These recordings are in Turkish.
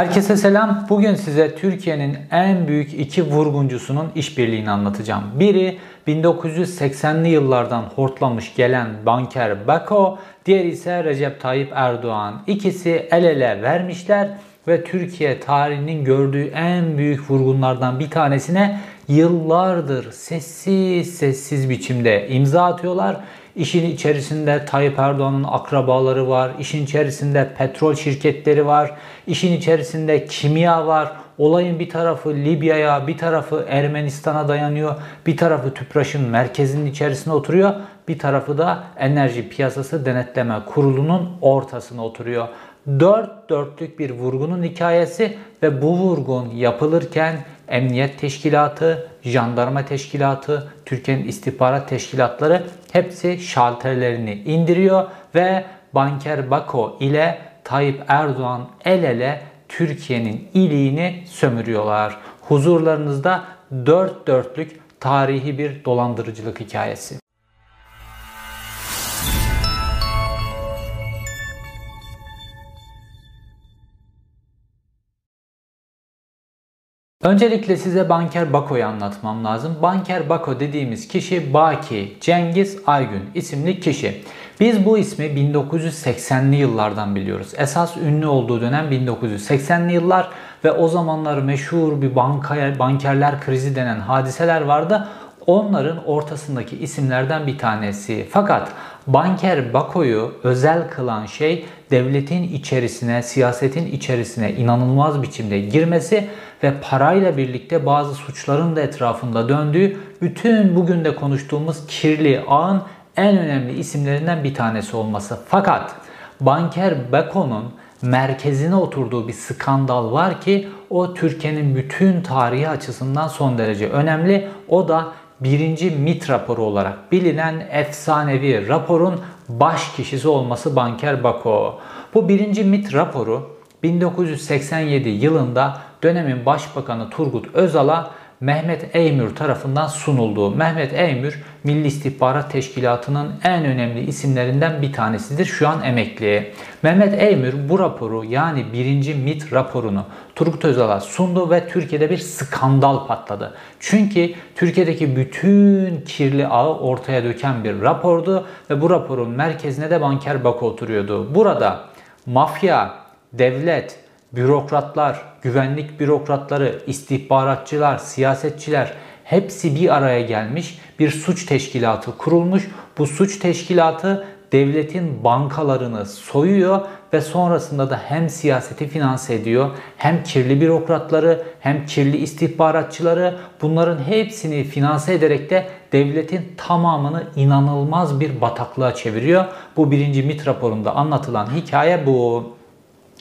Herkese selam. Bugün size Türkiye'nin en büyük iki vurguncusunun işbirliğini anlatacağım. Biri 1980'li yıllardan hortlamış gelen banker Beko, diğeri ise Recep Tayyip Erdoğan. İkisi el ele vermişler ve Türkiye tarihinin gördüğü en büyük vurgunlardan bir tanesine yıllardır sessiz sessiz biçimde imza atıyorlar. İşin içerisinde Tayyip Erdoğan'ın akrabaları var, işin içerisinde petrol şirketleri var, işin içerisinde kimya var. Olayın bir tarafı Libya'ya, bir tarafı Ermenistan'a dayanıyor, bir tarafı TÜPRAŞ'ın merkezinin içerisine oturuyor, bir tarafı da Enerji Piyasası Denetleme Kurulu'nun ortasına oturuyor dört dörtlük bir vurgunun hikayesi ve bu vurgun yapılırken Emniyet Teşkilatı, Jandarma Teşkilatı, Türkiye'nin istihbarat teşkilatları hepsi şalterlerini indiriyor ve Banker Bako ile Tayyip Erdoğan el ele Türkiye'nin iliğini sömürüyorlar. Huzurlarınızda dört dörtlük tarihi bir dolandırıcılık hikayesi. Öncelikle size Banker Bako'yu anlatmam lazım. Banker Bako dediğimiz kişi Baki Cengiz Aygün isimli kişi. Biz bu ismi 1980'li yıllardan biliyoruz. Esas ünlü olduğu dönem 1980'li yıllar ve o zamanlar meşhur bir banka, bankerler krizi denen hadiseler vardı. Onların ortasındaki isimlerden bir tanesi. Fakat Banker Bako'yu özel kılan şey devletin içerisine, siyasetin içerisine inanılmaz biçimde girmesi ve parayla birlikte bazı suçların da etrafında döndüğü bütün bugün de konuştuğumuz kirli ağın en önemli isimlerinden bir tanesi olması. Fakat Banker Bako'nun merkezine oturduğu bir skandal var ki o Türkiye'nin bütün tarihi açısından son derece önemli. O da birinci MIT raporu olarak bilinen efsanevi raporun baş kişisi olması Banker Bako. Bu birinci MIT raporu 1987 yılında dönemin Başbakanı Turgut Özal'a Mehmet Eymür tarafından sunulduğu. Mehmet Eymür Milli İstihbarat Teşkilatı'nın en önemli isimlerinden bir tanesidir. Şu an emekli. Mehmet Eymür bu raporu yani birinci MIT raporunu Turgut Özal'a sundu ve Türkiye'de bir skandal patladı. Çünkü Türkiye'deki bütün kirli ağı ortaya döken bir rapordu ve bu raporun merkezine de Banker Bako oturuyordu. Burada mafya, devlet, bürokratlar, güvenlik bürokratları, istihbaratçılar, siyasetçiler hepsi bir araya gelmiş bir suç teşkilatı kurulmuş. Bu suç teşkilatı devletin bankalarını soyuyor ve sonrasında da hem siyaseti finanse ediyor hem kirli bürokratları hem kirli istihbaratçıları bunların hepsini finanse ederek de devletin tamamını inanılmaz bir bataklığa çeviriyor. Bu birinci MIT raporunda anlatılan hikaye bu.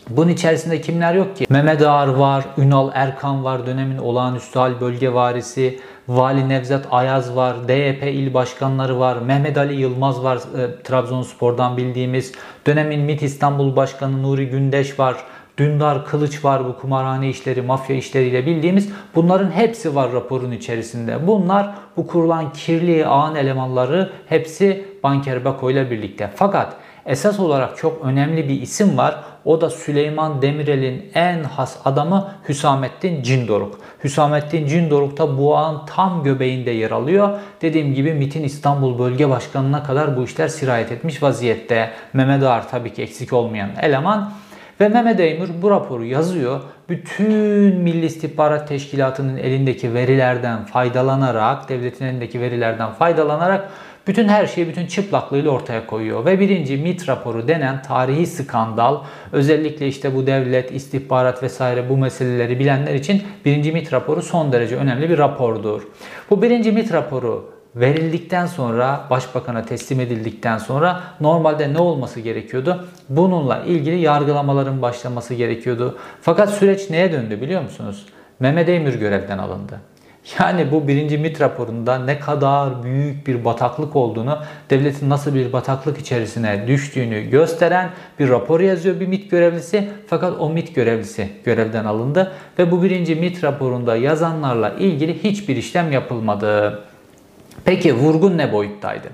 Bunun içerisinde kimler yok ki? Mehmet Ağar var, Ünal Erkan var, dönemin olağanüstü hal bölge varisi, Vali Nevzat Ayaz var, DYP il başkanları var, Mehmet Ali Yılmaz var, e, Trabzonspor'dan bildiğimiz, dönemin MİT İstanbul Başkanı Nuri Gündeş var, Dündar Kılıç var bu kumarhane işleri, mafya işleriyle bildiğimiz. Bunların hepsi var raporun içerisinde. Bunlar bu kurulan kirli ağın elemanları hepsi Banker Bako ile birlikte. Fakat esas olarak çok önemli bir isim var. O da Süleyman Demirel'in en has adamı Hüsamettin Cindoruk. Hüsamettin Cindoruk da bu ağın tam göbeğinde yer alıyor. Dediğim gibi MIT'in İstanbul Bölge Başkanı'na kadar bu işler sirayet etmiş vaziyette. Mehmet Ağar tabii ki eksik olmayan eleman. Ve Mehmet Eymür bu raporu yazıyor. Bütün Milli İstihbarat Teşkilatı'nın elindeki verilerden faydalanarak, devletin elindeki verilerden faydalanarak bütün her şeyi bütün çıplaklığıyla ortaya koyuyor. Ve birinci MIT raporu denen tarihi skandal özellikle işte bu devlet, istihbarat vesaire bu meseleleri bilenler için birinci MIT raporu son derece önemli bir rapordur. Bu birinci MIT raporu verildikten sonra başbakana teslim edildikten sonra normalde ne olması gerekiyordu? Bununla ilgili yargılamaların başlaması gerekiyordu. Fakat süreç neye döndü biliyor musunuz? Mehmet Eymür görevden alındı. Yani bu birinci MIT raporunda ne kadar büyük bir bataklık olduğunu, devletin nasıl bir bataklık içerisine düştüğünü gösteren bir rapor yazıyor bir MIT görevlisi. Fakat o MIT görevlisi görevden alındı ve bu birinci MIT raporunda yazanlarla ilgili hiçbir işlem yapılmadı. Peki vurgun ne boyuttaydı?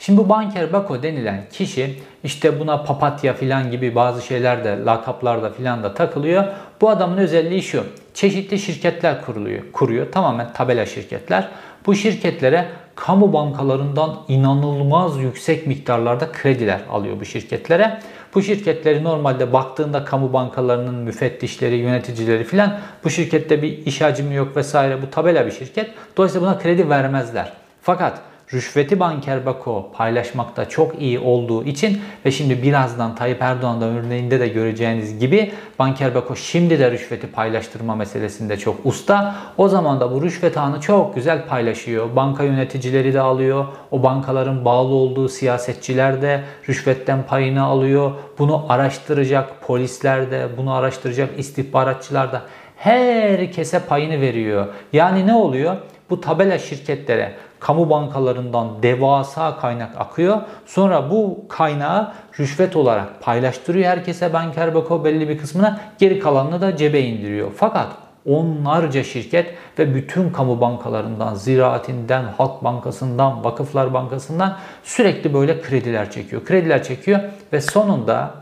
Şimdi bu Banker Bako denilen kişi işte buna papatya filan gibi bazı şeyler de lakaplarda filan da takılıyor. Bu adamın özelliği şu. Çeşitli şirketler kuruluyor, kuruyor. Tamamen tabela şirketler. Bu şirketlere kamu bankalarından inanılmaz yüksek miktarlarda krediler alıyor bu şirketlere. Bu şirketleri normalde baktığında kamu bankalarının müfettişleri, yöneticileri filan bu şirkette bir iş hacmi yok vesaire bu tabela bir şirket. Dolayısıyla buna kredi vermezler. Fakat rüşveti Banker Bako paylaşmakta çok iyi olduğu için ve şimdi birazdan Tayyip Erdoğan da örneğinde de göreceğiniz gibi Banker Bako şimdi de rüşveti paylaştırma meselesinde çok usta. O zaman da bu rüşvet ağını çok güzel paylaşıyor. Banka yöneticileri de alıyor. O bankaların bağlı olduğu siyasetçiler de rüşvetten payını alıyor. Bunu araştıracak polisler de, bunu araştıracak istihbaratçılar da herkese payını veriyor. Yani ne oluyor? Bu tabela şirketlere kamu bankalarından devasa kaynak akıyor. Sonra bu kaynağı rüşvet olarak paylaştırıyor herkese Banker Beko belli bir kısmına geri kalanını da cebe indiriyor. Fakat onlarca şirket ve bütün kamu bankalarından, ziraatinden, Halk Bankası'ndan, Vakıflar Bankası'ndan sürekli böyle krediler çekiyor. Krediler çekiyor ve sonunda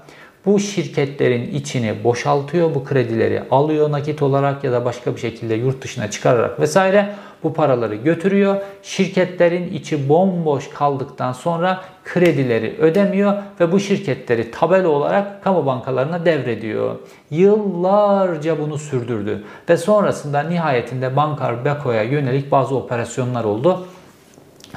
bu şirketlerin içini boşaltıyor, bu kredileri alıyor nakit olarak ya da başka bir şekilde yurt dışına çıkararak vesaire bu paraları götürüyor. Şirketlerin içi bomboş kaldıktan sonra kredileri ödemiyor ve bu şirketleri tabela olarak kamu bankalarına devrediyor. Yıllarca bunu sürdürdü ve sonrasında nihayetinde Bankar Beko'ya yönelik bazı operasyonlar oldu.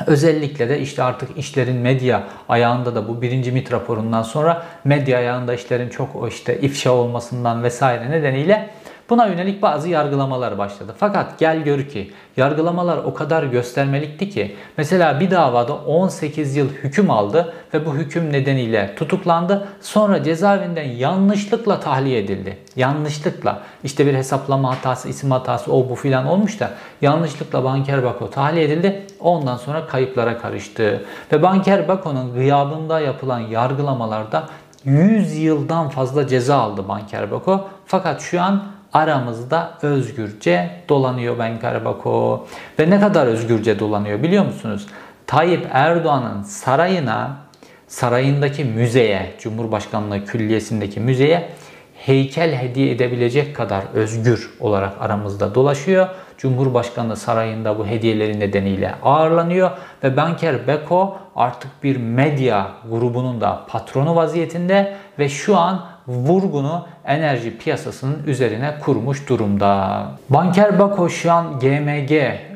Özellikle de işte artık işlerin medya ayağında da bu birinci MIT raporundan sonra medya ayağında işlerin çok işte ifşa olmasından vesaire nedeniyle Buna yönelik bazı yargılamalar başladı. Fakat gel gör ki yargılamalar o kadar göstermelikti ki mesela bir davada 18 yıl hüküm aldı ve bu hüküm nedeniyle tutuklandı. Sonra cezaevinden yanlışlıkla tahliye edildi. Yanlışlıkla işte bir hesaplama hatası, isim hatası o bu filan olmuş da yanlışlıkla Banker Bako tahliye edildi. Ondan sonra kayıplara karıştı. Ve Banker Bako'nun gıyabında yapılan yargılamalarda 100 yıldan fazla ceza aldı Banker Bako. Fakat şu an aramızda özgürce dolanıyor Ben Karbako. Ve ne kadar özgürce dolanıyor biliyor musunuz? Tayyip Erdoğan'ın sarayına, sarayındaki müzeye, Cumhurbaşkanlığı Külliyesi'ndeki müzeye heykel hediye edebilecek kadar özgür olarak aramızda dolaşıyor. Cumhurbaşkanı sarayında bu hediyeleri nedeniyle ağırlanıyor ve Banker Beko artık bir medya grubunun da patronu vaziyetinde ve şu an vurgunu enerji piyasasının üzerine kurmuş durumda. Banker Bako şu an GMG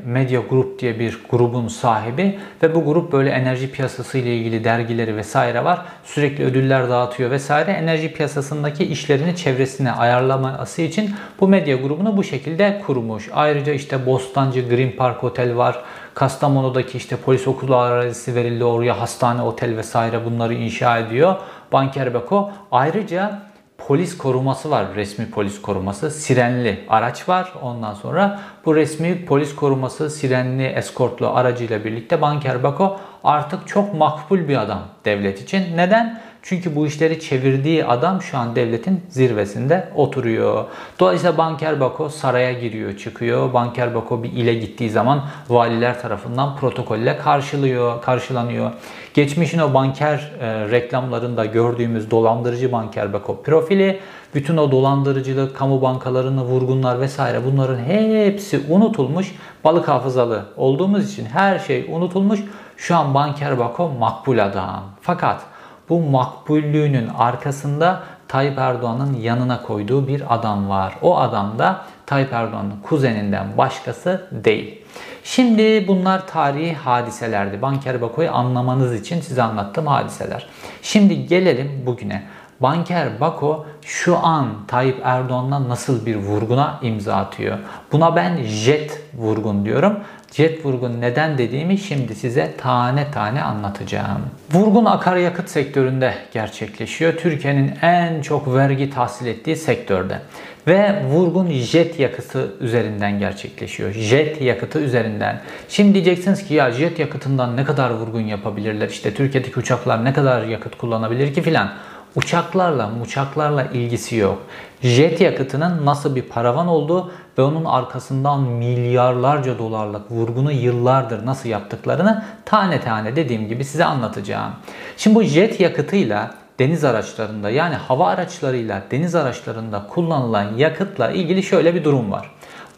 Media Group diye bir grubun sahibi ve bu grup böyle enerji piyasası ile ilgili dergileri vesaire var. Sürekli ödüller dağıtıyor vesaire. Enerji piyasasındaki işlerini çevresine ayarlaması için bu medya grubunu bu şekilde kurmuş. Ayrıca işte Bostancı Green Park Hotel var. Kastamonu'daki işte polis okulu arazisi verildi oraya hastane, otel vesaire bunları inşa ediyor. Banker Beko. Ayrıca polis koruması var. Resmi polis koruması. Sirenli araç var. Ondan sonra bu resmi polis koruması sirenli eskortlu aracıyla birlikte Banker Bako artık çok makbul bir adam devlet için. Neden? Çünkü bu işleri çevirdiği adam şu an devletin zirvesinde oturuyor. Dolayısıyla Banker Bako saraya giriyor, çıkıyor. Banker Bako bir ile gittiği zaman valiler tarafından protokolle karşılıyor, karşılanıyor. Geçmişin o banker e, reklamlarında gördüğümüz dolandırıcı Banker Bako profili, bütün o dolandırıcılık, kamu bankalarını, vurgunlar vesaire bunların hepsi unutulmuş. Balık hafızalı olduğumuz için her şey unutulmuş. Şu an Banker Bako makbul adam. Fakat bu makbullüğünün arkasında Tayyip Erdoğan'ın yanına koyduğu bir adam var. O adam da Tayyip Erdoğan'ın kuzeninden başkası değil. Şimdi bunlar tarihi hadiselerdi. Banker Bako'yu anlamanız için size anlattığım hadiseler. Şimdi gelelim bugüne. Banker Bako şu an Tayyip Erdoğan'dan nasıl bir vurguna imza atıyor? Buna ben jet vurgun diyorum. Jet vurgun neden dediğimi şimdi size tane tane anlatacağım. Vurgun akaryakıt sektöründe gerçekleşiyor. Türkiye'nin en çok vergi tahsil ettiği sektörde. Ve vurgun jet yakıtı üzerinden gerçekleşiyor. Jet yakıtı üzerinden. Şimdi diyeceksiniz ki ya jet yakıtından ne kadar vurgun yapabilirler? İşte Türkiye'deki uçaklar ne kadar yakıt kullanabilir ki filan. Uçaklarla uçaklarla ilgisi yok. Jet yakıtının nasıl bir paravan olduğu ve onun arkasından milyarlarca dolarlık vurgunu yıllardır nasıl yaptıklarını tane tane dediğim gibi size anlatacağım. Şimdi bu jet yakıtıyla deniz araçlarında yani hava araçlarıyla deniz araçlarında kullanılan yakıtla ilgili şöyle bir durum var.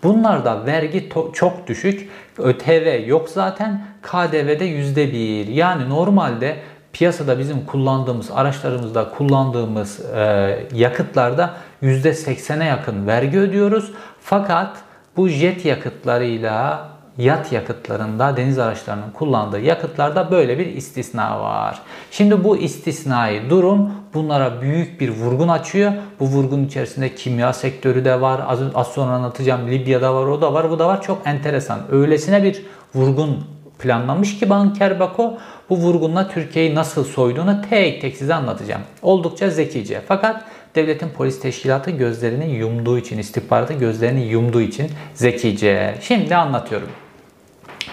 Bunlarda vergi çok düşük. ÖTV yok zaten. KDV'de %1. Yani normalde piyasada bizim kullandığımız araçlarımızda kullandığımız e, yakıtlarda %80'e yakın vergi ödüyoruz. Fakat bu jet yakıtlarıyla yat yakıtlarında deniz araçlarının kullandığı yakıtlarda böyle bir istisna var. Şimdi bu istisnai durum bunlara büyük bir vurgun açıyor. Bu vurgun içerisinde kimya sektörü de var. Az, az sonra anlatacağım Libya'da var, o da var, bu da var. Çok enteresan. Öylesine bir vurgun planlamış ki Banker Bako bu vurgunla Türkiye'yi nasıl soyduğunu tek tek size anlatacağım. Oldukça zekice. Fakat devletin polis teşkilatı gözlerini yumduğu için, istihbaratı gözlerini yumduğu için zekice. Şimdi anlatıyorum.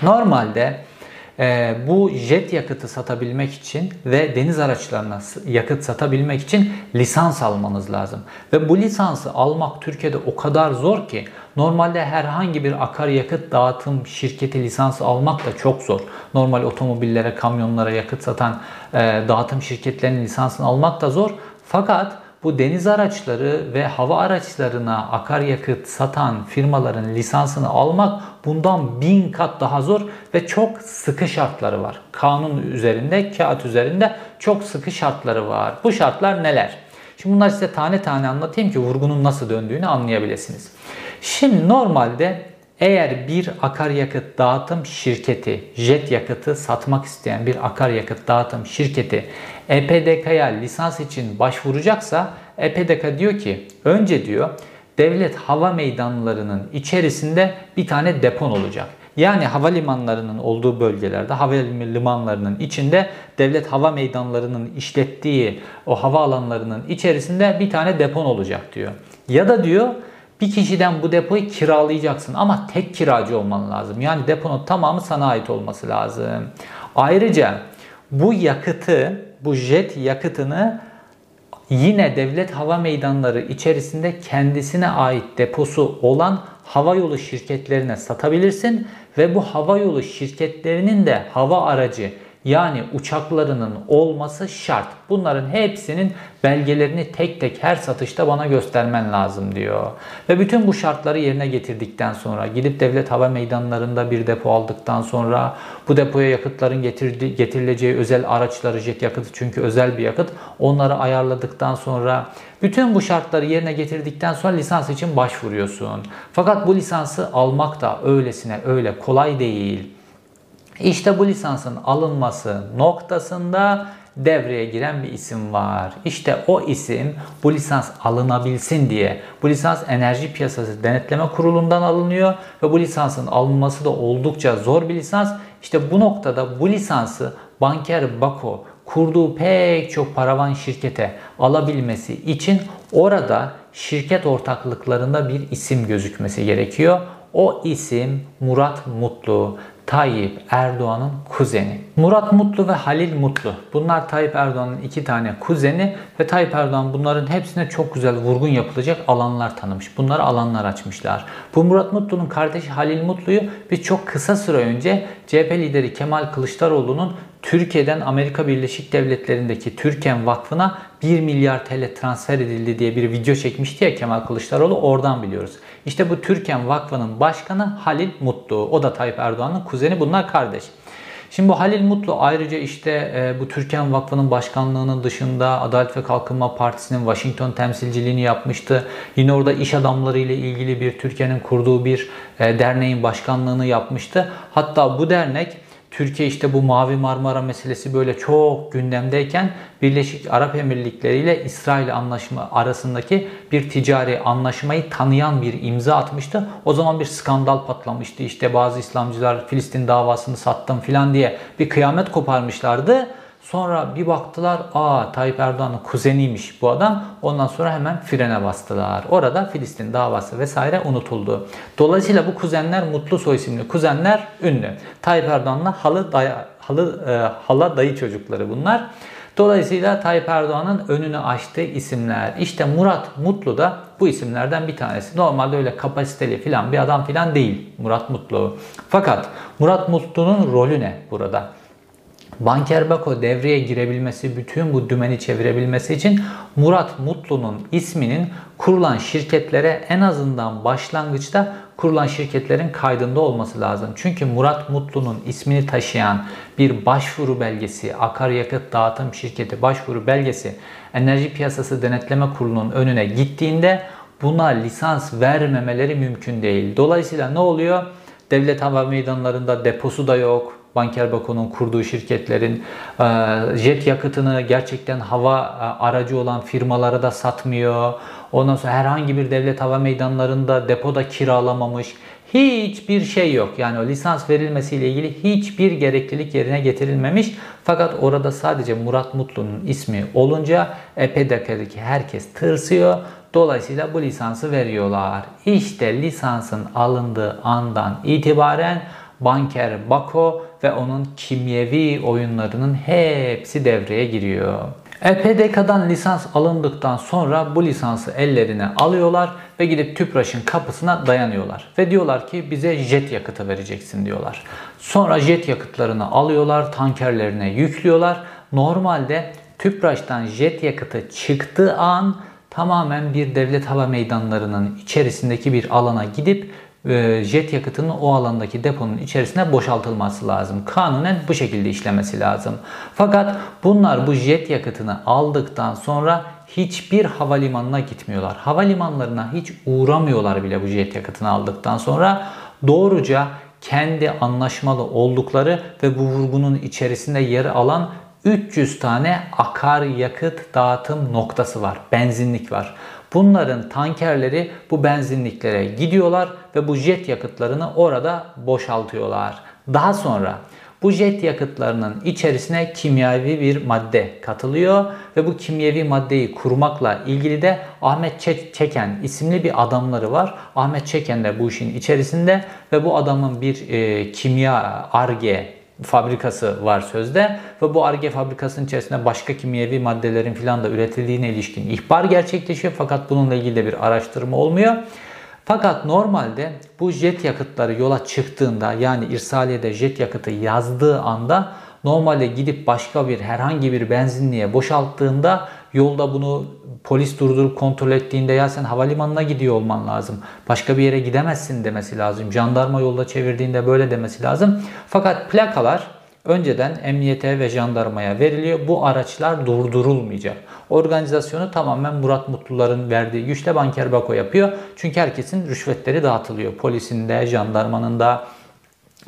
Normalde e, bu jet yakıtı satabilmek için ve deniz araçlarına yakıt satabilmek için lisans almanız lazım. Ve bu lisansı almak Türkiye'de o kadar zor ki normalde herhangi bir akaryakıt dağıtım şirketi lisansı almak da çok zor. Normal otomobillere, kamyonlara yakıt satan e, dağıtım şirketlerinin lisansını almak da zor. Fakat bu deniz araçları ve hava araçlarına akaryakıt satan firmaların lisansını almak bundan bin kat daha zor ve çok sıkı şartları var. Kanun üzerinde, kağıt üzerinde çok sıkı şartları var. Bu şartlar neler? Şimdi bunları size tane tane anlatayım ki vurgunun nasıl döndüğünü anlayabilirsiniz. Şimdi normalde eğer bir akaryakıt dağıtım şirketi, jet yakıtı satmak isteyen bir akaryakıt dağıtım şirketi EPDK'ya lisans için başvuracaksa EPDK diyor ki önce diyor devlet hava meydanlarının içerisinde bir tane depon olacak. Yani havalimanlarının olduğu bölgelerde, havalimanlarının içinde devlet hava meydanlarının işlettiği o hava alanlarının içerisinde bir tane depon olacak diyor. Ya da diyor bir kişiden bu depoyu kiralayacaksın ama tek kiracı olman lazım. Yani deponun tamamı sana ait olması lazım. Ayrıca bu yakıtı, bu jet yakıtını yine devlet hava meydanları içerisinde kendisine ait deposu olan havayolu şirketlerine satabilirsin ve bu havayolu şirketlerinin de hava aracı yani uçaklarının olması şart. Bunların hepsinin belgelerini tek tek her satışta bana göstermen lazım diyor. Ve bütün bu şartları yerine getirdikten sonra gidip devlet hava meydanlarında bir depo aldıktan sonra bu depoya yakıtların getirdi, getirileceği özel araçları jet yakıtı çünkü özel bir yakıt onları ayarladıktan sonra bütün bu şartları yerine getirdikten sonra lisans için başvuruyorsun. Fakat bu lisansı almak da öylesine öyle kolay değil. İşte bu lisansın alınması noktasında devreye giren bir isim var. İşte o isim bu lisans alınabilsin diye bu lisans Enerji Piyasası Denetleme Kurulu'ndan alınıyor ve bu lisansın alınması da oldukça zor bir lisans. İşte bu noktada bu lisansı Banker Bako kurduğu pek çok paravan şirkete alabilmesi için orada şirket ortaklıklarında bir isim gözükmesi gerekiyor. O isim Murat Mutlu. Tayyip Erdoğan'ın kuzeni. Murat Mutlu ve Halil Mutlu. Bunlar Tayyip Erdoğan'ın iki tane kuzeni ve Tayyip Erdoğan bunların hepsine çok güzel vurgun yapılacak alanlar tanımış. Bunları alanlar açmışlar. Bu Murat Mutlu'nun kardeşi Halil Mutlu'yu biz çok kısa süre önce CHP lideri Kemal Kılıçdaroğlu'nun Türkiye'den Amerika Birleşik Devletleri'ndeki Türken Vakfı'na 1 milyar TL transfer edildi diye bir video çekmişti ya Kemal Kılıçdaroğlu oradan biliyoruz. İşte bu Türken Vakfı'nın başkanı Halil Mutlu. O da Tayyip Erdoğan'ın kuzeni. Bunlar kardeş. Şimdi bu Halil Mutlu ayrıca işte e, bu Türkan Vakfı'nın başkanlığının dışında Adalet ve Kalkınma Partisi'nin Washington temsilciliğini yapmıştı. Yine orada iş adamları ile ilgili bir Türkiye'nin kurduğu bir e, derneğin başkanlığını yapmıştı. Hatta bu dernek Türkiye işte bu Mavi Marmara meselesi böyle çok gündemdeyken Birleşik Arap Emirlikleri ile İsrail anlaşma arasındaki bir ticari anlaşmayı tanıyan bir imza atmıştı. O zaman bir skandal patlamıştı. İşte bazı İslamcılar Filistin davasını sattım filan diye bir kıyamet koparmışlardı. Sonra bir baktılar aa Tayyip Erdoğan'ın kuzeniymiş bu adam. Ondan sonra hemen frene bastılar. Orada Filistin davası vesaire unutuldu. Dolayısıyla bu kuzenler Mutlu Soy isimli kuzenler ünlü. Tayyip Erdoğan'la halı daya, halı e, hala dayı çocukları bunlar. Dolayısıyla Tayyip Erdoğan'ın önünü açtığı isimler. İşte Murat Mutlu da bu isimlerden bir tanesi. Normalde öyle kapasiteli filan bir adam filan değil Murat Mutlu. Fakat Murat Mutlu'nun rolü ne burada? Banker Bako devreye girebilmesi, bütün bu dümeni çevirebilmesi için Murat Mutlu'nun isminin kurulan şirketlere en azından başlangıçta kurulan şirketlerin kaydında olması lazım. Çünkü Murat Mutlu'nun ismini taşıyan bir başvuru belgesi, akaryakıt dağıtım şirketi başvuru belgesi Enerji Piyasası Denetleme Kurulu'nun önüne gittiğinde buna lisans vermemeleri mümkün değil. Dolayısıyla ne oluyor? Devlet hava meydanlarında deposu da yok, Banker Bako'nun kurduğu şirketlerin e, jet yakıtını gerçekten hava e, aracı olan firmalara da satmıyor. Ondan sonra herhangi bir devlet hava meydanlarında depoda kiralamamış. Hiçbir şey yok. Yani o lisans verilmesiyle ilgili hiçbir gereklilik yerine getirilmemiş. Fakat orada sadece Murat Mutlu'nun ismi olunca EPDK'daki herkes tırsıyor. Dolayısıyla bu lisansı veriyorlar. İşte lisansın alındığı andan itibaren Banker Bako ve onun kimyevi oyunlarının hepsi devreye giriyor. EPDK'dan lisans alındıktan sonra bu lisansı ellerine alıyorlar ve gidip TÜPRAŞ'ın kapısına dayanıyorlar. Ve diyorlar ki bize jet yakıtı vereceksin diyorlar. Sonra jet yakıtlarını alıyorlar, tankerlerine yüklüyorlar. Normalde TÜPRAŞ'tan jet yakıtı çıktığı an tamamen bir devlet hava meydanlarının içerisindeki bir alana gidip jet yakıtının o alandaki deponun içerisine boşaltılması lazım. Kanunen bu şekilde işlemesi lazım. Fakat bunlar bu jet yakıtını aldıktan sonra hiçbir havalimanına gitmiyorlar. Havalimanlarına hiç uğramıyorlar bile bu jet yakıtını aldıktan sonra doğruca kendi anlaşmalı oldukları ve bu vurgunun içerisinde yer alan 300 tane akaryakıt dağıtım noktası var. Benzinlik var. Bunların tankerleri bu benzinliklere gidiyorlar ve bu jet yakıtlarını orada boşaltıyorlar. Daha sonra bu jet yakıtlarının içerisine kimyavi bir madde katılıyor ve bu kimyevi maddeyi kurmakla ilgili de Ahmet Çeken isimli bir adamları var. Ahmet Çeken de bu işin içerisinde ve bu adamın bir e, kimya arge fabrikası var sözde ve bu ARGE fabrikasının içerisinde başka kimyevi maddelerin filan da üretildiğine ilişkin ihbar gerçekleşiyor fakat bununla ilgili de bir araştırma olmuyor. Fakat normalde bu jet yakıtları yola çıktığında yani irsaliyede jet yakıtı yazdığı anda normalde gidip başka bir herhangi bir benzinliğe boşalttığında yolda bunu polis durdurup kontrol ettiğinde ya sen havalimanına gidiyor olman lazım. Başka bir yere gidemezsin demesi lazım. Jandarma yolda çevirdiğinde böyle demesi lazım. Fakat plakalar önceden emniyete ve jandarmaya veriliyor. Bu araçlar durdurulmayacak. Organizasyonu tamamen Murat Mutluların verdiği güçle Banker Bako yapıyor. Çünkü herkesin rüşvetleri dağıtılıyor. Polisinde, jandarmanın da,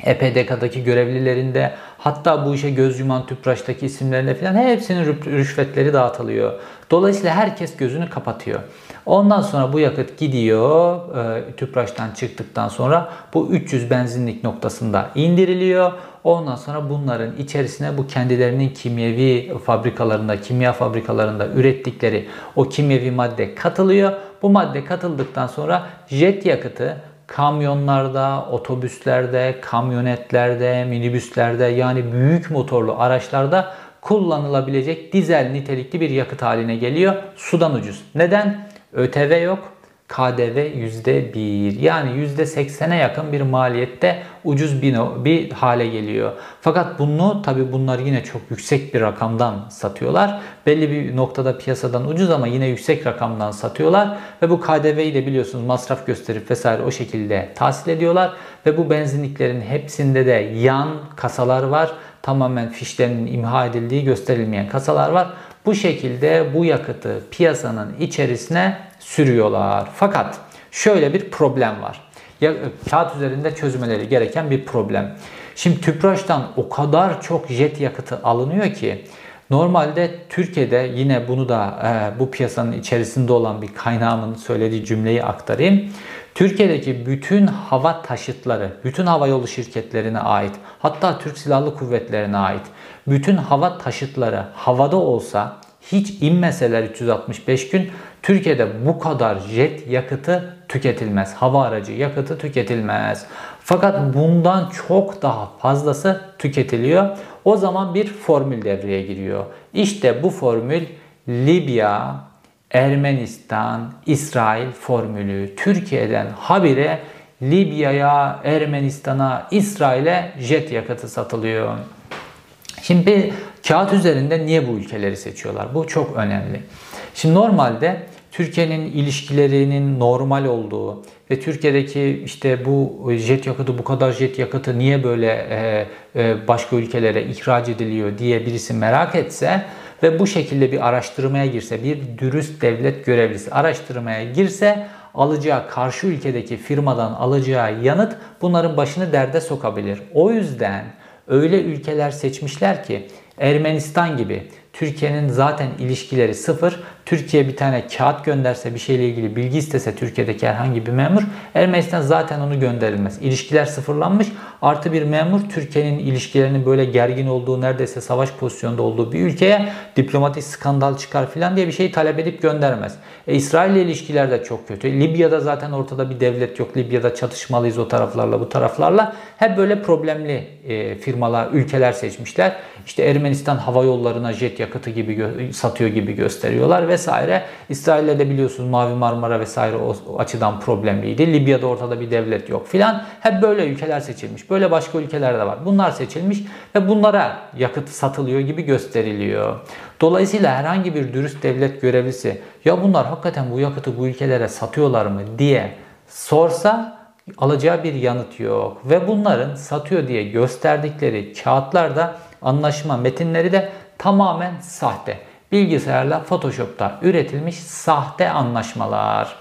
EPDK'daki görevlilerinde hatta bu işe göz yuman TÜPRAŞ'taki isimlerinde falan hepsinin rüşvetleri dağıtılıyor. Dolayısıyla herkes gözünü kapatıyor. Ondan sonra bu yakıt gidiyor e, TÜPRAŞ'tan çıktıktan sonra bu 300 benzinlik noktasında indiriliyor. Ondan sonra bunların içerisine bu kendilerinin kimyevi fabrikalarında, kimya fabrikalarında ürettikleri o kimyevi madde katılıyor. Bu madde katıldıktan sonra jet yakıtı kamyonlarda, otobüslerde, kamyonetlerde, minibüslerde yani büyük motorlu araçlarda kullanılabilecek dizel nitelikli bir yakıt haline geliyor. Sudan ucuz. Neden? ÖTV yok. KDV %1 yani %80'e yakın bir maliyette ucuz bir, hale geliyor. Fakat bunu tabi bunlar yine çok yüksek bir rakamdan satıyorlar. Belli bir noktada piyasadan ucuz ama yine yüksek rakamdan satıyorlar. Ve bu KDV'yi de biliyorsunuz masraf gösterip vesaire o şekilde tahsil ediyorlar. Ve bu benzinliklerin hepsinde de yan kasalar var. Tamamen fişlerinin imha edildiği gösterilmeyen kasalar var. Bu şekilde bu yakıtı piyasanın içerisine sürüyorlar. Fakat şöyle bir problem var. Ya, kağıt üzerinde çözmeleri gereken bir problem. Şimdi tüpraştan o kadar çok jet yakıtı alınıyor ki normalde Türkiye'de yine bunu da e, bu piyasanın içerisinde olan bir kaynağımın söylediği cümleyi aktarayım. Türkiye'deki bütün hava taşıtları, bütün hava yolu şirketlerine ait, hatta Türk Silahlı Kuvvetleri'ne ait bütün hava taşıtları havada olsa hiç inmeseler 365 gün Türkiye'de bu kadar jet yakıtı tüketilmez. Hava aracı yakıtı tüketilmez. Fakat bundan çok daha fazlası tüketiliyor. O zaman bir formül devreye giriyor. İşte bu formül Libya, Ermenistan, İsrail formülü. Türkiye'den habire Libya'ya, Ermenistan'a, İsrail'e jet yakıtı satılıyor. Şimdi kağıt üzerinde niye bu ülkeleri seçiyorlar? Bu çok önemli. Şimdi normalde Türkiye'nin ilişkilerinin normal olduğu ve Türkiye'deki işte bu jet yakıtı bu kadar jet yakıtı niye böyle e, e, başka ülkelere ihraç ediliyor diye birisi merak etse ve bu şekilde bir araştırmaya girse, bir dürüst devlet görevlisi araştırmaya girse alacağı karşı ülkedeki firmadan alacağı yanıt bunların başını derde sokabilir. O yüzden öyle ülkeler seçmişler ki Ermenistan gibi Türkiye'nin zaten ilişkileri sıfır. Türkiye bir tane kağıt gönderse bir şeyle ilgili bilgi istese Türkiye'deki herhangi bir memur Ermenistan zaten onu gönderilmez. İlişkiler sıfırlanmış. Artı bir memur Türkiye'nin ilişkilerinin böyle gergin olduğu neredeyse savaş pozisyonunda olduğu bir ülkeye diplomatik skandal çıkar falan diye bir şey talep edip göndermez. E, İsrail ile ilişkiler de çok kötü. Libya'da zaten ortada bir devlet yok. Libya'da çatışmalıyız o taraflarla bu taraflarla. Hep böyle problemli e, firmalar, ülkeler seçmişler. İşte Ermenistan hava yollarına jet yakıtı gibi satıyor gibi gösteriyorlar vesaire. İsrail'de de biliyorsunuz Mavi Marmara vesaire o açıdan problemliydi. Libya'da ortada bir devlet yok filan. Hep böyle ülkeler seçilmiş. Böyle başka ülkeler de var. Bunlar seçilmiş ve bunlara yakıt satılıyor gibi gösteriliyor. Dolayısıyla herhangi bir dürüst devlet görevlisi ya bunlar hakikaten bu yakıtı bu ülkelere satıyorlar mı diye sorsa alacağı bir yanıt yok. Ve bunların satıyor diye gösterdikleri kağıtlarda anlaşma metinleri de tamamen sahte. Bilgisayarla Photoshop'ta üretilmiş sahte anlaşmalar.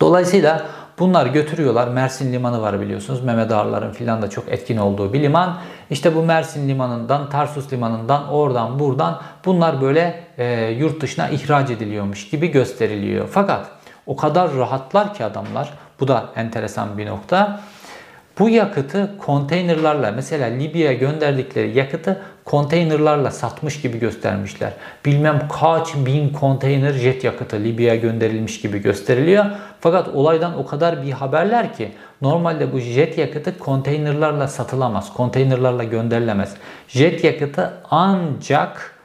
Dolayısıyla bunlar götürüyorlar. Mersin Limanı var biliyorsunuz. Mehmet Ağarların filan da çok etkin olduğu bir liman. İşte bu Mersin Limanı'ndan, Tarsus Limanı'ndan, oradan buradan bunlar böyle e, yurt dışına ihraç ediliyormuş gibi gösteriliyor. Fakat o kadar rahatlar ki adamlar. Bu da enteresan bir nokta. Bu yakıtı konteynerlarla mesela Libya'ya gönderdikleri yakıtı konteynerlarla satmış gibi göstermişler. Bilmem kaç bin konteyner jet yakıtı Libya'ya gönderilmiş gibi gösteriliyor. Fakat olaydan o kadar bir haberler ki normalde bu jet yakıtı konteynerlarla satılamaz. Konteynerlarla gönderilemez. Jet yakıtı ancak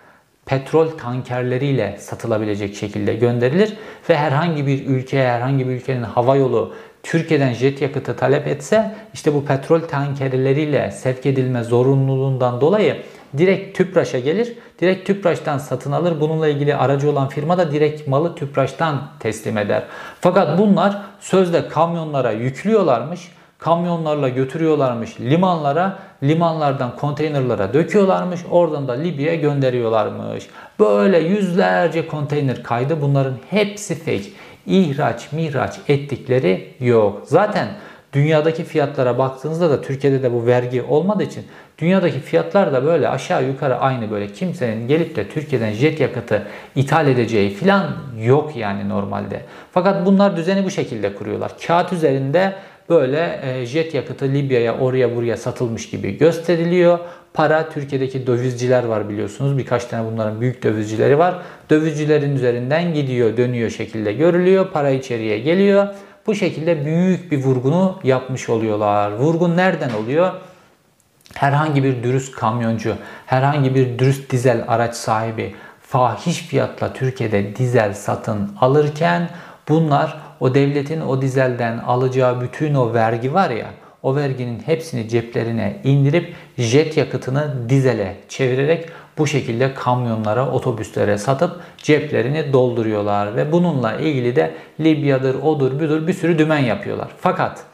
petrol tankerleriyle satılabilecek şekilde gönderilir ve herhangi bir ülkeye, herhangi bir ülkenin hava yolu Türkiye'den jet yakıtı talep etse işte bu petrol tankerleriyle sevk edilme zorunluluğundan dolayı direkt TÜPRAŞ'a gelir. Direkt TÜPRAŞ'tan satın alır. Bununla ilgili aracı olan firma da direkt malı TÜPRAŞ'tan teslim eder. Fakat bunlar sözde kamyonlara yüklüyorlarmış. Kamyonlarla götürüyorlarmış limanlara. Limanlardan konteynerlara döküyorlarmış. Oradan da Libya'ya gönderiyorlarmış. Böyle yüzlerce konteyner kaydı. Bunların hepsi fake ihraç mihraç ettikleri yok. Zaten dünyadaki fiyatlara baktığınızda da Türkiye'de de bu vergi olmadığı için dünyadaki fiyatlar da böyle aşağı yukarı aynı böyle kimsenin gelip de Türkiye'den jet yakıtı ithal edeceği falan yok yani normalde. Fakat bunlar düzeni bu şekilde kuruyorlar. Kağıt üzerinde böyle e, jet yakıtı Libya'ya oraya buraya satılmış gibi gösteriliyor. Para Türkiye'deki dövizciler var biliyorsunuz. Birkaç tane bunların büyük dövizcileri var. Dövizcilerin üzerinden gidiyor, dönüyor şekilde görülüyor. Para içeriye geliyor. Bu şekilde büyük bir vurgunu yapmış oluyorlar. Vurgun nereden oluyor? Herhangi bir dürüst kamyoncu, herhangi bir dürüst dizel araç sahibi fahiş fiyatla Türkiye'de dizel satın alırken bunlar o devletin o dizelden alacağı bütün o vergi var ya o verginin hepsini ceplerine indirip jet yakıtını dizele çevirerek bu şekilde kamyonlara, otobüslere satıp ceplerini dolduruyorlar ve bununla ilgili de Libya'dır, odur, budur bir sürü dümen yapıyorlar. Fakat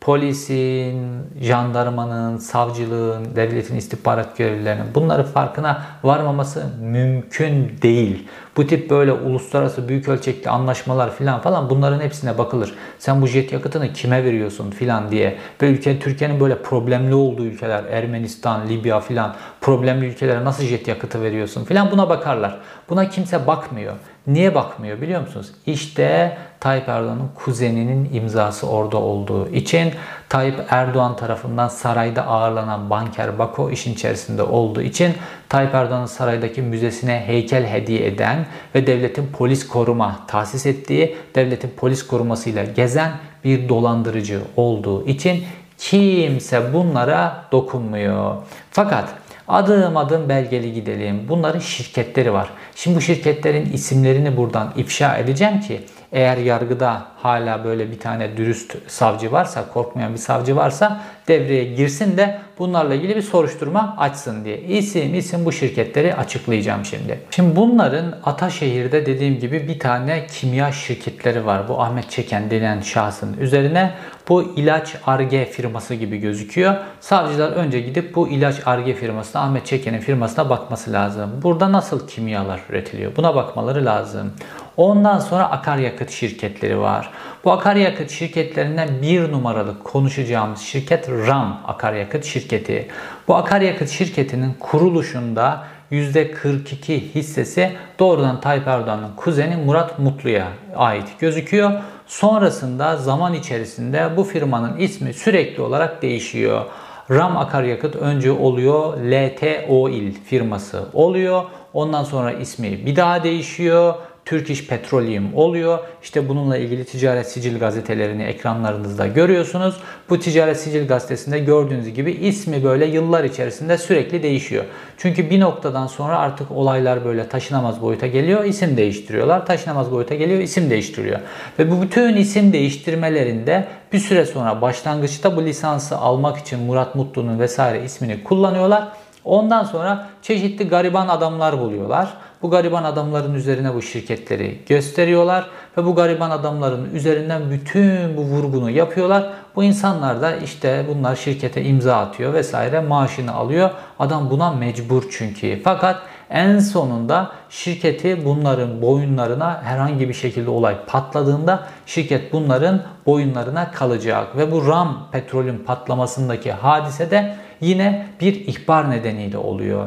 polisin, jandarmanın, savcılığın, devletin istihbarat görevlilerinin bunları farkına varmaması mümkün değil. Bu tip böyle uluslararası büyük ölçekli anlaşmalar filan falan bunların hepsine bakılır. Sen bu jet yakıtını kime veriyorsun filan diye. Ve ülke Türkiye'nin böyle problemli olduğu ülkeler Ermenistan, Libya filan problemli ülkelere nasıl jet yakıtı veriyorsun filan buna bakarlar. Buna kimse bakmıyor. Niye bakmıyor biliyor musunuz? İşte Tayyip Erdoğan'ın kuzeninin imzası orada olduğu için Tayyip Erdoğan tarafından sarayda ağırlanan banker Bako işin içerisinde olduğu için Tayyip Erdoğan'ın saraydaki müzesine heykel hediye eden ve devletin polis koruma tahsis ettiği, devletin polis korumasıyla gezen bir dolandırıcı olduğu için kimse bunlara dokunmuyor. Fakat Adım adım belgeli gidelim. Bunların şirketleri var. Şimdi bu şirketlerin isimlerini buradan ifşa edeceğim ki eğer yargıda hala böyle bir tane dürüst savcı varsa, korkmayan bir savcı varsa devreye girsin de bunlarla ilgili bir soruşturma açsın diye. İsim isim bu şirketleri açıklayacağım şimdi. Şimdi bunların Ataşehir'de dediğim gibi bir tane kimya şirketleri var. Bu Ahmet Çeken denen şahsın üzerine bu ilaç Arge firması gibi gözüküyor. Savcılar önce gidip bu ilaç Arge firmasına, Ahmet Çeken'in firmasına bakması lazım. Burada nasıl kimyalar üretiliyor? Buna bakmaları lazım. Ondan sonra akaryakıt şirketleri var. Bu akaryakıt şirketlerinden bir numaralı konuşacağımız şirket RAM akaryakıt şirketi. Bu akaryakıt şirketinin kuruluşunda %42 hissesi doğrudan Tayyip Erdoğan'ın kuzeni Murat Mutlu'ya ait gözüküyor. Sonrasında zaman içerisinde bu firmanın ismi sürekli olarak değişiyor. Ram Akaryakıt önce oluyor, LT Oil firması oluyor. Ondan sonra ismi bir daha değişiyor. Turkish Petroleum oluyor. İşte bununla ilgili ticaret sicil gazetelerini ekranlarınızda görüyorsunuz. Bu ticaret sicil gazetesinde gördüğünüz gibi ismi böyle yıllar içerisinde sürekli değişiyor. Çünkü bir noktadan sonra artık olaylar böyle taşınamaz boyuta geliyor, isim değiştiriyorlar. Taşınamaz boyuta geliyor, isim değiştiriyor. Ve bu bütün isim değiştirmelerinde bir süre sonra başlangıçta bu lisansı almak için Murat Mutlu'nun vesaire ismini kullanıyorlar. Ondan sonra çeşitli gariban adamlar buluyorlar. Bu gariban adamların üzerine bu şirketleri gösteriyorlar ve bu gariban adamların üzerinden bütün bu vurgunu yapıyorlar. Bu insanlar da işte bunlar şirkete imza atıyor vesaire maaşını alıyor. Adam buna mecbur çünkü. Fakat en sonunda şirketi bunların boyunlarına herhangi bir şekilde olay patladığında şirket bunların boyunlarına kalacak. Ve bu RAM petrolün patlamasındaki hadise de yine bir ihbar nedeniyle oluyor.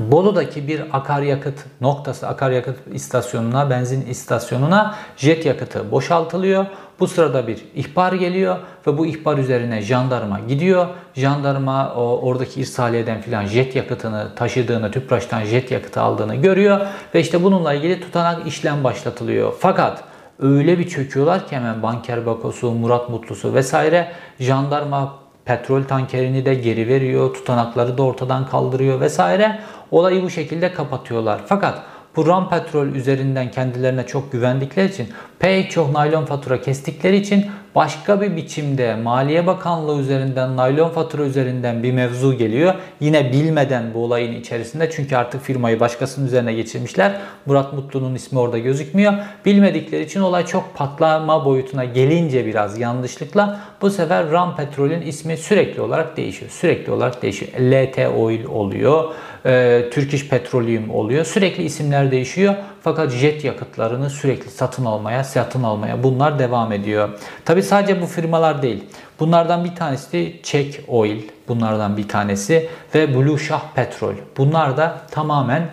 Bolu'daki bir akaryakıt noktası, akaryakıt istasyonuna, benzin istasyonuna jet yakıtı boşaltılıyor. Bu sırada bir ihbar geliyor ve bu ihbar üzerine jandarma gidiyor. Jandarma o, oradaki irsaliyeden filan jet yakıtını taşıdığını, tüpraştan jet yakıtı aldığını görüyor ve işte bununla ilgili tutanak işlem başlatılıyor. Fakat öyle bir çöküyorlar ki hemen Banker Bakosu, Murat Mutlusu vesaire jandarma petrol tankerini de geri veriyor, tutanakları da ortadan kaldırıyor vesaire. Olayı bu şekilde kapatıyorlar. Fakat bu ram petrol üzerinden kendilerine çok güvendikleri için pek çok naylon fatura kestikleri için başka bir biçimde Maliye Bakanlığı üzerinden naylon fatura üzerinden bir mevzu geliyor. Yine bilmeden bu olayın içerisinde çünkü artık firmayı başkasının üzerine geçirmişler. Murat Mutlu'nun ismi orada gözükmüyor. Bilmedikleri için olay çok patlama boyutuna gelince biraz yanlışlıkla bu sefer Ram Petrol'ün ismi sürekli olarak değişiyor. Sürekli olarak değişiyor. LT Oil oluyor. E, Turkish Petroleum oluyor. Sürekli isimler değişiyor. Fakat jet yakıtlarını sürekli satın almaya, satın almaya bunlar devam ediyor. Tabi sadece bu firmalar değil. Bunlardan bir tanesi de Czech Oil. Bunlardan bir tanesi ve Blue Shah Petrol. Bunlar da tamamen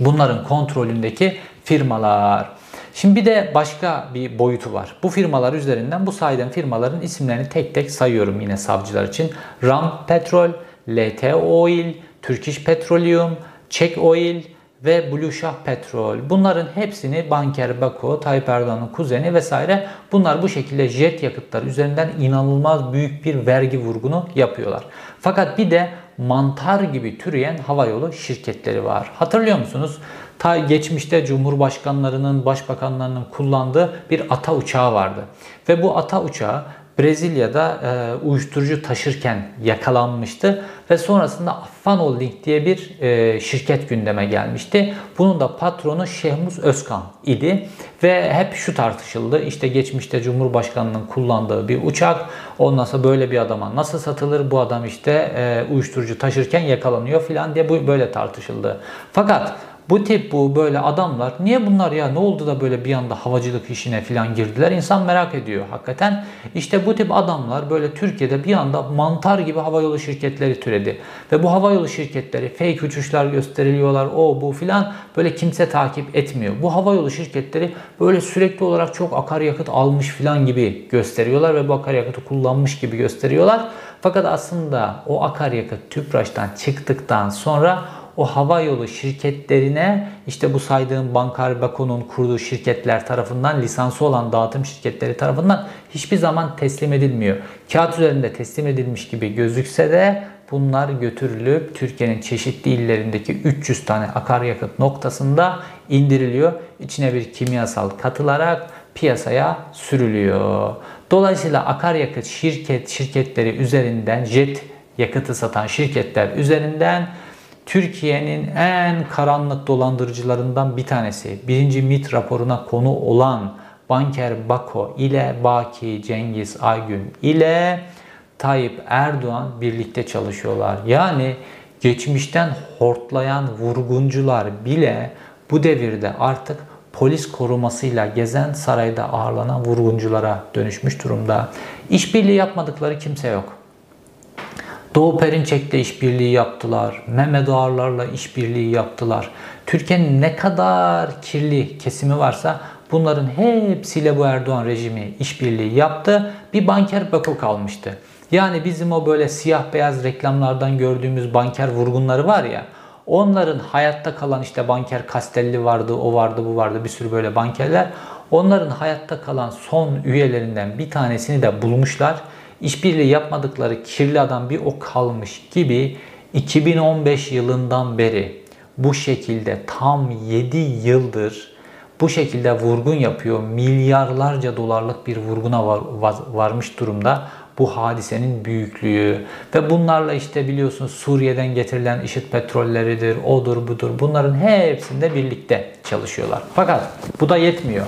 bunların kontrolündeki firmalar. Şimdi bir de başka bir boyutu var. Bu firmalar üzerinden bu saydığım firmaların isimlerini tek tek sayıyorum yine savcılar için. Ram Petrol, LT Oil, Turkish Petroleum, Czech Oil, ve Blue Shah Petrol. Bunların hepsini Banker Bako, Tayyip Erdoğan'ın kuzeni vesaire bunlar bu şekilde jet yakıtları üzerinden inanılmaz büyük bir vergi vurgunu yapıyorlar. Fakat bir de mantar gibi türeyen havayolu şirketleri var. Hatırlıyor musunuz? Ta geçmişte cumhurbaşkanlarının, başbakanlarının kullandığı bir ata uçağı vardı. Ve bu ata uçağı Brezilya'da e, uyuşturucu taşırken yakalanmıştı ve sonrasında Affan Holding diye bir e, şirket gündeme gelmişti. Bunun da patronu Şehmuz Özkan idi ve hep şu tartışıldı. İşte geçmişte Cumhurbaşkanının kullandığı bir uçak ondan sonra böyle bir adama nasıl satılır? Bu adam işte e, uyuşturucu taşırken yakalanıyor filan diye bu böyle tartışıldı. Fakat bu tip bu böyle adamlar niye bunlar ya ne oldu da böyle bir anda havacılık işine falan girdiler? İnsan merak ediyor hakikaten. İşte bu tip adamlar böyle Türkiye'de bir anda mantar gibi havayolu şirketleri türedi. Ve bu havayolu şirketleri fake uçuşlar gösteriliyorlar o bu filan böyle kimse takip etmiyor. Bu havayolu şirketleri böyle sürekli olarak çok akaryakıt almış filan gibi gösteriyorlar ve bu akaryakıtı kullanmış gibi gösteriyorlar. Fakat aslında o akaryakıt tüpraştan çıktıktan sonra o hava yolu şirketlerine işte bu saydığım Bankar Bako'nun kurduğu şirketler tarafından lisansı olan dağıtım şirketleri tarafından hiçbir zaman teslim edilmiyor. Kağıt üzerinde teslim edilmiş gibi gözükse de bunlar götürülüp Türkiye'nin çeşitli illerindeki 300 tane akaryakıt noktasında indiriliyor. İçine bir kimyasal katılarak piyasaya sürülüyor. Dolayısıyla akaryakıt şirket şirketleri üzerinden jet yakıtı satan şirketler üzerinden Türkiye'nin en karanlık dolandırıcılarından bir tanesi. Birinci MIT raporuna konu olan Banker Bako ile Baki Cengiz Aygün ile Tayyip Erdoğan birlikte çalışıyorlar. Yani geçmişten hortlayan vurguncular bile bu devirde artık polis korumasıyla gezen sarayda ağırlanan vurgunculara dönüşmüş durumda. İşbirliği yapmadıkları kimse yok. Doğu Perinçek'le işbirliği yaptılar. Mehmet Ağarlar'la işbirliği yaptılar. Türkiye'nin ne kadar kirli kesimi varsa bunların hepsiyle bu Erdoğan rejimi işbirliği yaptı. Bir banker Bako kalmıştı. Yani bizim o böyle siyah beyaz reklamlardan gördüğümüz banker vurgunları var ya onların hayatta kalan işte banker Castelli vardı, o vardı, bu vardı bir sürü böyle bankerler. Onların hayatta kalan son üyelerinden bir tanesini de bulmuşlar. İşbirliği yapmadıkları kirli adam bir o kalmış gibi 2015 yılından beri bu şekilde tam 7 yıldır bu şekilde vurgun yapıyor. Milyarlarca dolarlık bir vurguna var, var, varmış durumda bu hadisenin büyüklüğü ve bunlarla işte biliyorsunuz Suriye'den getirilen işit petrolleridir, odur budur bunların hepsinde birlikte çalışıyorlar. Fakat bu da yetmiyor.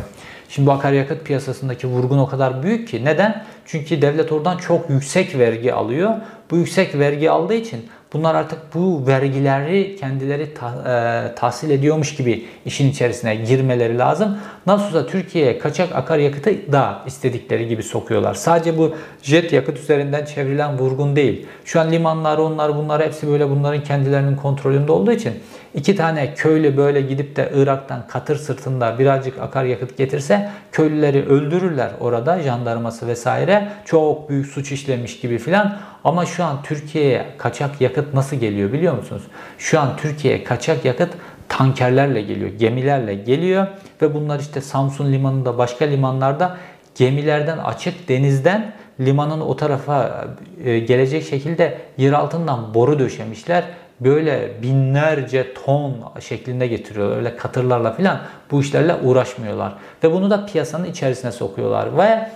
Şimdi bu akaryakıt piyasasındaki vurgun o kadar büyük ki. Neden? Çünkü devlet oradan çok yüksek vergi alıyor. Bu yüksek vergi aldığı için bunlar artık bu vergileri kendileri ta, e, tahsil ediyormuş gibi işin içerisine girmeleri lazım. Nasılsa Türkiye'ye kaçak akaryakıtı da istedikleri gibi sokuyorlar. Sadece bu jet yakıt üzerinden çevrilen vurgun değil. Şu an limanlar onlar bunlar hepsi böyle bunların kendilerinin kontrolünde olduğu için iki tane köylü böyle gidip de Irak'tan katır sırtında birazcık akaryakıt getirse köylüleri öldürürler orada jandarması vesaire. Çok büyük suç işlemiş gibi filan. Ama şu an Türkiye'ye kaçak yakıt nasıl geliyor biliyor musunuz? Şu an Türkiye'ye kaçak yakıt tankerlerle geliyor, gemilerle geliyor ve bunlar işte Samsun limanında başka limanlarda gemilerden açık denizden limanın o tarafa e, gelecek şekilde yer altından boru döşemişler. Böyle binlerce ton şeklinde getiriyorlar. Öyle katırlarla falan bu işlerle uğraşmıyorlar. Ve bunu da piyasanın içerisine sokuyorlar. Ve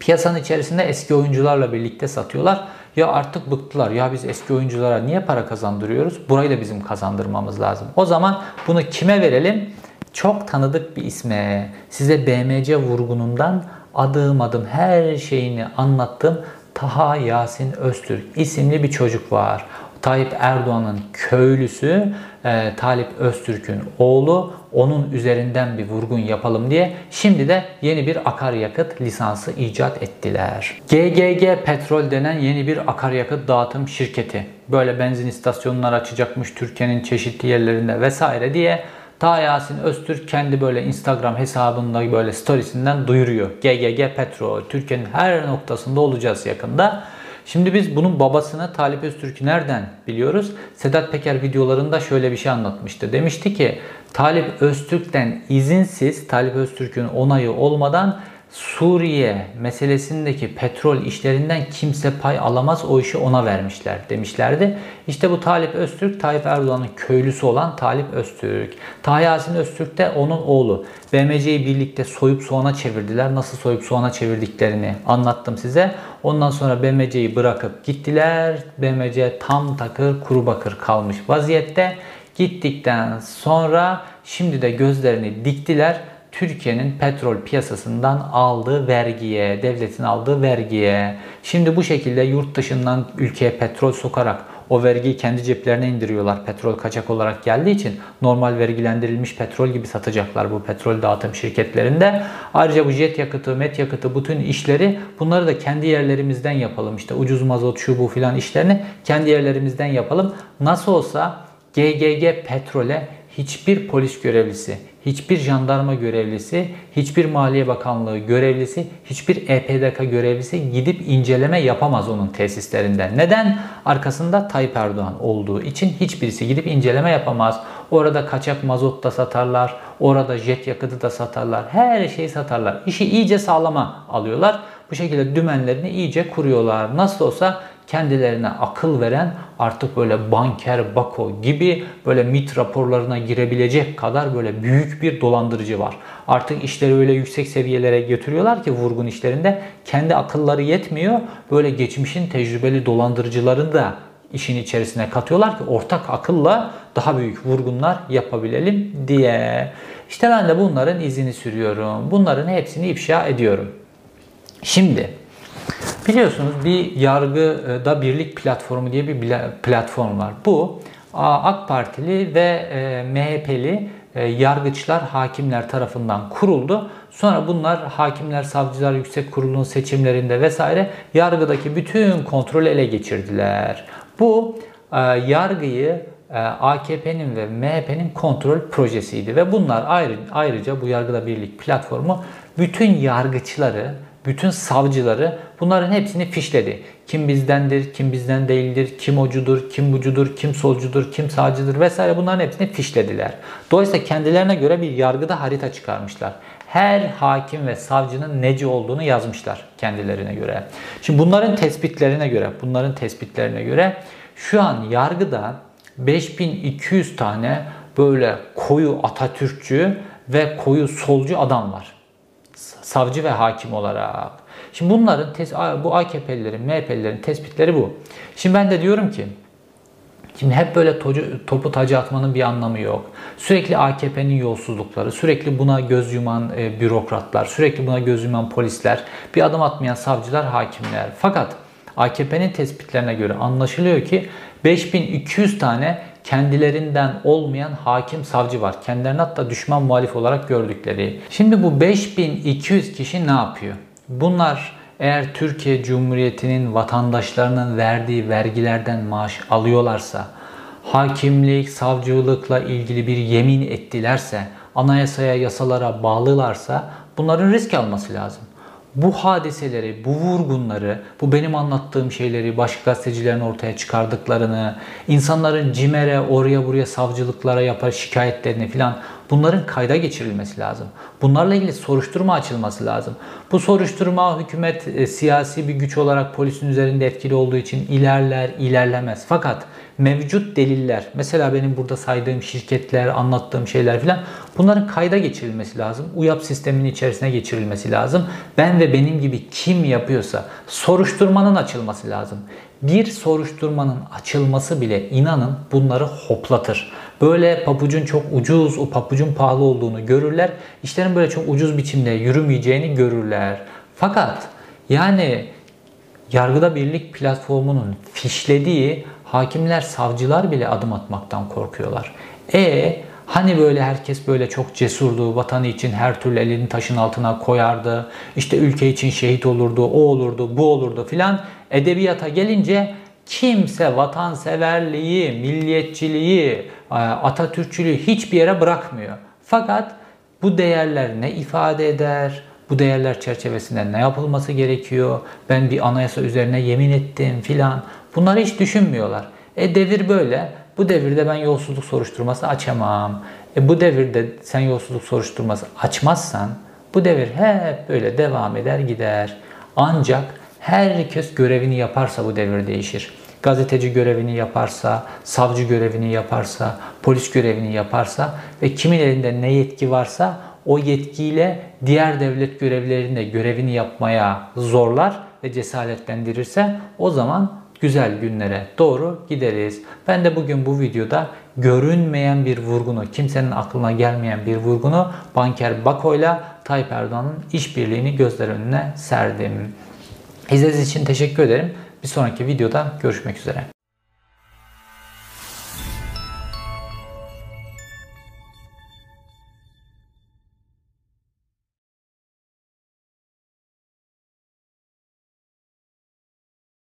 piyasanın içerisinde eski oyuncularla birlikte satıyorlar. Ya artık bıktılar. Ya biz eski oyunculara niye para kazandırıyoruz? Burayı da bizim kazandırmamız lazım. O zaman bunu kime verelim? Çok tanıdık bir isme. Size BMC vurgunundan adım adım her şeyini anlattım. Taha Yasin Öztürk isimli bir çocuk var. Tayyip Erdoğan'ın köylüsü e, Talip Öztürk'ün oğlu onun üzerinden bir vurgun yapalım diye şimdi de yeni bir akaryakıt lisansı icat ettiler. GGG Petrol denen yeni bir akaryakıt dağıtım şirketi. Böyle benzin istasyonları açacakmış Türkiye'nin çeşitli yerlerinde vesaire diye Ta Yasin Öztürk kendi böyle Instagram hesabında böyle storiesinden duyuruyor. GGG Petrol Türkiye'nin her noktasında olacağız yakında. Şimdi biz bunun babasını Talip Öztürk'ü nereden biliyoruz? Sedat Peker videolarında şöyle bir şey anlatmıştı. Demişti ki Talip Öztürk'ten izinsiz Talip Öztürk'ün onayı olmadan Suriye meselesindeki petrol işlerinden kimse pay alamaz o işi ona vermişler demişlerdi. İşte bu Talip Öztürk, Tayyip Erdoğan'ın köylüsü olan Talip Öztürk. Tayasin Öztürk de onun oğlu. BMC'yi birlikte soyup soğana çevirdiler. Nasıl soyup soğana çevirdiklerini anlattım size. Ondan sonra BMC'yi bırakıp gittiler. BMC tam takır kuru bakır kalmış vaziyette. Gittikten sonra şimdi de gözlerini diktiler Türkiye'nin petrol piyasasından aldığı vergiye, devletin aldığı vergiye. Şimdi bu şekilde yurt dışından ülkeye petrol sokarak o vergiyi kendi ceplerine indiriyorlar. Petrol kaçak olarak geldiği için normal vergilendirilmiş petrol gibi satacaklar bu petrol dağıtım şirketlerinde. Ayrıca bu jet yakıtı, met yakıtı bütün işleri bunları da kendi yerlerimizden yapalım. İşte ucuz mazot şu bu filan işlerini kendi yerlerimizden yapalım. Nasıl olsa GGG petrole hiçbir polis görevlisi, hiçbir jandarma görevlisi, hiçbir Maliye Bakanlığı görevlisi, hiçbir EPDK görevlisi gidip inceleme yapamaz onun tesislerinden. Neden? Arkasında Tayyip Erdoğan olduğu için hiçbirisi gidip inceleme yapamaz. Orada kaçak mazot da satarlar, orada jet yakıtı da satarlar, her şeyi satarlar. İşi iyice sağlama alıyorlar. Bu şekilde dümenlerini iyice kuruyorlar. Nasıl olsa kendilerine akıl veren artık böyle banker Bako gibi böyle MIT raporlarına girebilecek kadar böyle büyük bir dolandırıcı var. Artık işleri öyle yüksek seviyelere götürüyorlar ki vurgun işlerinde kendi akılları yetmiyor. Böyle geçmişin tecrübeli dolandırıcılarını da işin içerisine katıyorlar ki ortak akılla daha büyük vurgunlar yapabilelim diye. İşte ben de bunların izini sürüyorum. Bunların hepsini ifşa ediyorum. Şimdi biliyorsunuz bir yargıda birlik platformu diye bir platform var. Bu AK Partili ve e, MHP'li e, yargıçlar, hakimler tarafından kuruldu. Sonra bunlar hakimler, savcılar, yüksek kurulun seçimlerinde vesaire yargıdaki bütün kontrolü ele geçirdiler. Bu e, yargıyı AKP'nin ve MHP'nin kontrol projesiydi ve bunlar ayrı, ayrıca bu Yargıda Birlik platformu bütün yargıçları, bütün savcıları bunların hepsini fişledi. Kim bizdendir, kim bizden değildir, kim ocudur, kim bucudur, kim solcudur, kim sağcıdır vesaire bunların hepsini fişlediler. Dolayısıyla kendilerine göre bir yargıda harita çıkarmışlar. Her hakim ve savcının neci olduğunu yazmışlar kendilerine göre. Şimdi bunların tespitlerine göre, bunların tespitlerine göre şu an yargıda 5200 tane böyle koyu Atatürkçü ve koyu solcu adam var. Savcı ve hakim olarak. Şimdi bunların bu AKP'lilerin, MHP'lilerin tespitleri bu. Şimdi ben de diyorum ki Şimdi hep böyle tocu, topu tacı atmanın bir anlamı yok. Sürekli AKP'nin yolsuzlukları, sürekli buna göz yuman e, bürokratlar, sürekli buna göz yuman polisler, bir adım atmayan savcılar, hakimler. Fakat AKP'nin tespitlerine göre anlaşılıyor ki 5200 tane kendilerinden olmayan hakim savcı var. Kendilerini hatta düşman muhalif olarak gördükleri. Şimdi bu 5200 kişi ne yapıyor? Bunlar eğer Türkiye Cumhuriyeti'nin vatandaşlarının verdiği vergilerden maaş alıyorlarsa, hakimlik, savcılıkla ilgili bir yemin ettilerse, anayasaya, yasalara bağlılarsa bunların risk alması lazım bu hadiseleri, bu vurgunları, bu benim anlattığım şeyleri başka gazetecilerin ortaya çıkardıklarını, insanların CİMER'e, oraya buraya savcılıklara yapar şikayetlerini filan bunların kayda geçirilmesi lazım. Bunlarla ilgili soruşturma açılması lazım. Bu soruşturma hükümet e, siyasi bir güç olarak polisin üzerinde etkili olduğu için ilerler, ilerlemez. Fakat mevcut deliller, mesela benim burada saydığım şirketler, anlattığım şeyler filan bunların kayda geçirilmesi lazım. UYAP sisteminin içerisine geçirilmesi lazım. Ben ve benim gibi kim yapıyorsa soruşturmanın açılması lazım. Bir soruşturmanın açılması bile inanın bunları hoplatır. Böyle papucun çok ucuz, o papucun pahalı olduğunu görürler. İşlerin böyle çok ucuz biçimde yürümeyeceğini görürler. Fakat yani Yargıda Birlik platformunun fişlediği hakimler, savcılar bile adım atmaktan korkuyorlar. E Hani böyle herkes böyle çok cesurdu, vatanı için her türlü elini taşın altına koyardı. İşte ülke için şehit olurdu, o olurdu, bu olurdu filan. Edebiyata gelince kimse vatanseverliği, milliyetçiliği, e, Atatürkçülüğü hiçbir yere bırakmıyor. Fakat bu değerler ne ifade eder? Bu değerler çerçevesinde ne yapılması gerekiyor? Ben bir anayasa üzerine yemin ettim filan. Bunları hiç düşünmüyorlar. E devir böyle. Bu devirde ben yolsuzluk soruşturması açamam. E bu devirde sen yolsuzluk soruşturması açmazsan bu devir hep böyle devam eder gider. Ancak herkes görevini yaparsa bu devir değişir. Gazeteci görevini yaparsa, savcı görevini yaparsa, polis görevini yaparsa ve kimin elinde ne yetki varsa o yetkiyle diğer devlet görevlerinde görevini yapmaya zorlar ve cesaretlendirirse o zaman güzel günlere doğru gideriz. Ben de bugün bu videoda görünmeyen bir vurgunu, kimsenin aklına gelmeyen bir vurgunu banker Bako ile Tayyip Erdoğan'ın işbirliğini gözler önüne serdim. İzlediğiniz için teşekkür ederim. Bir sonraki videoda görüşmek üzere.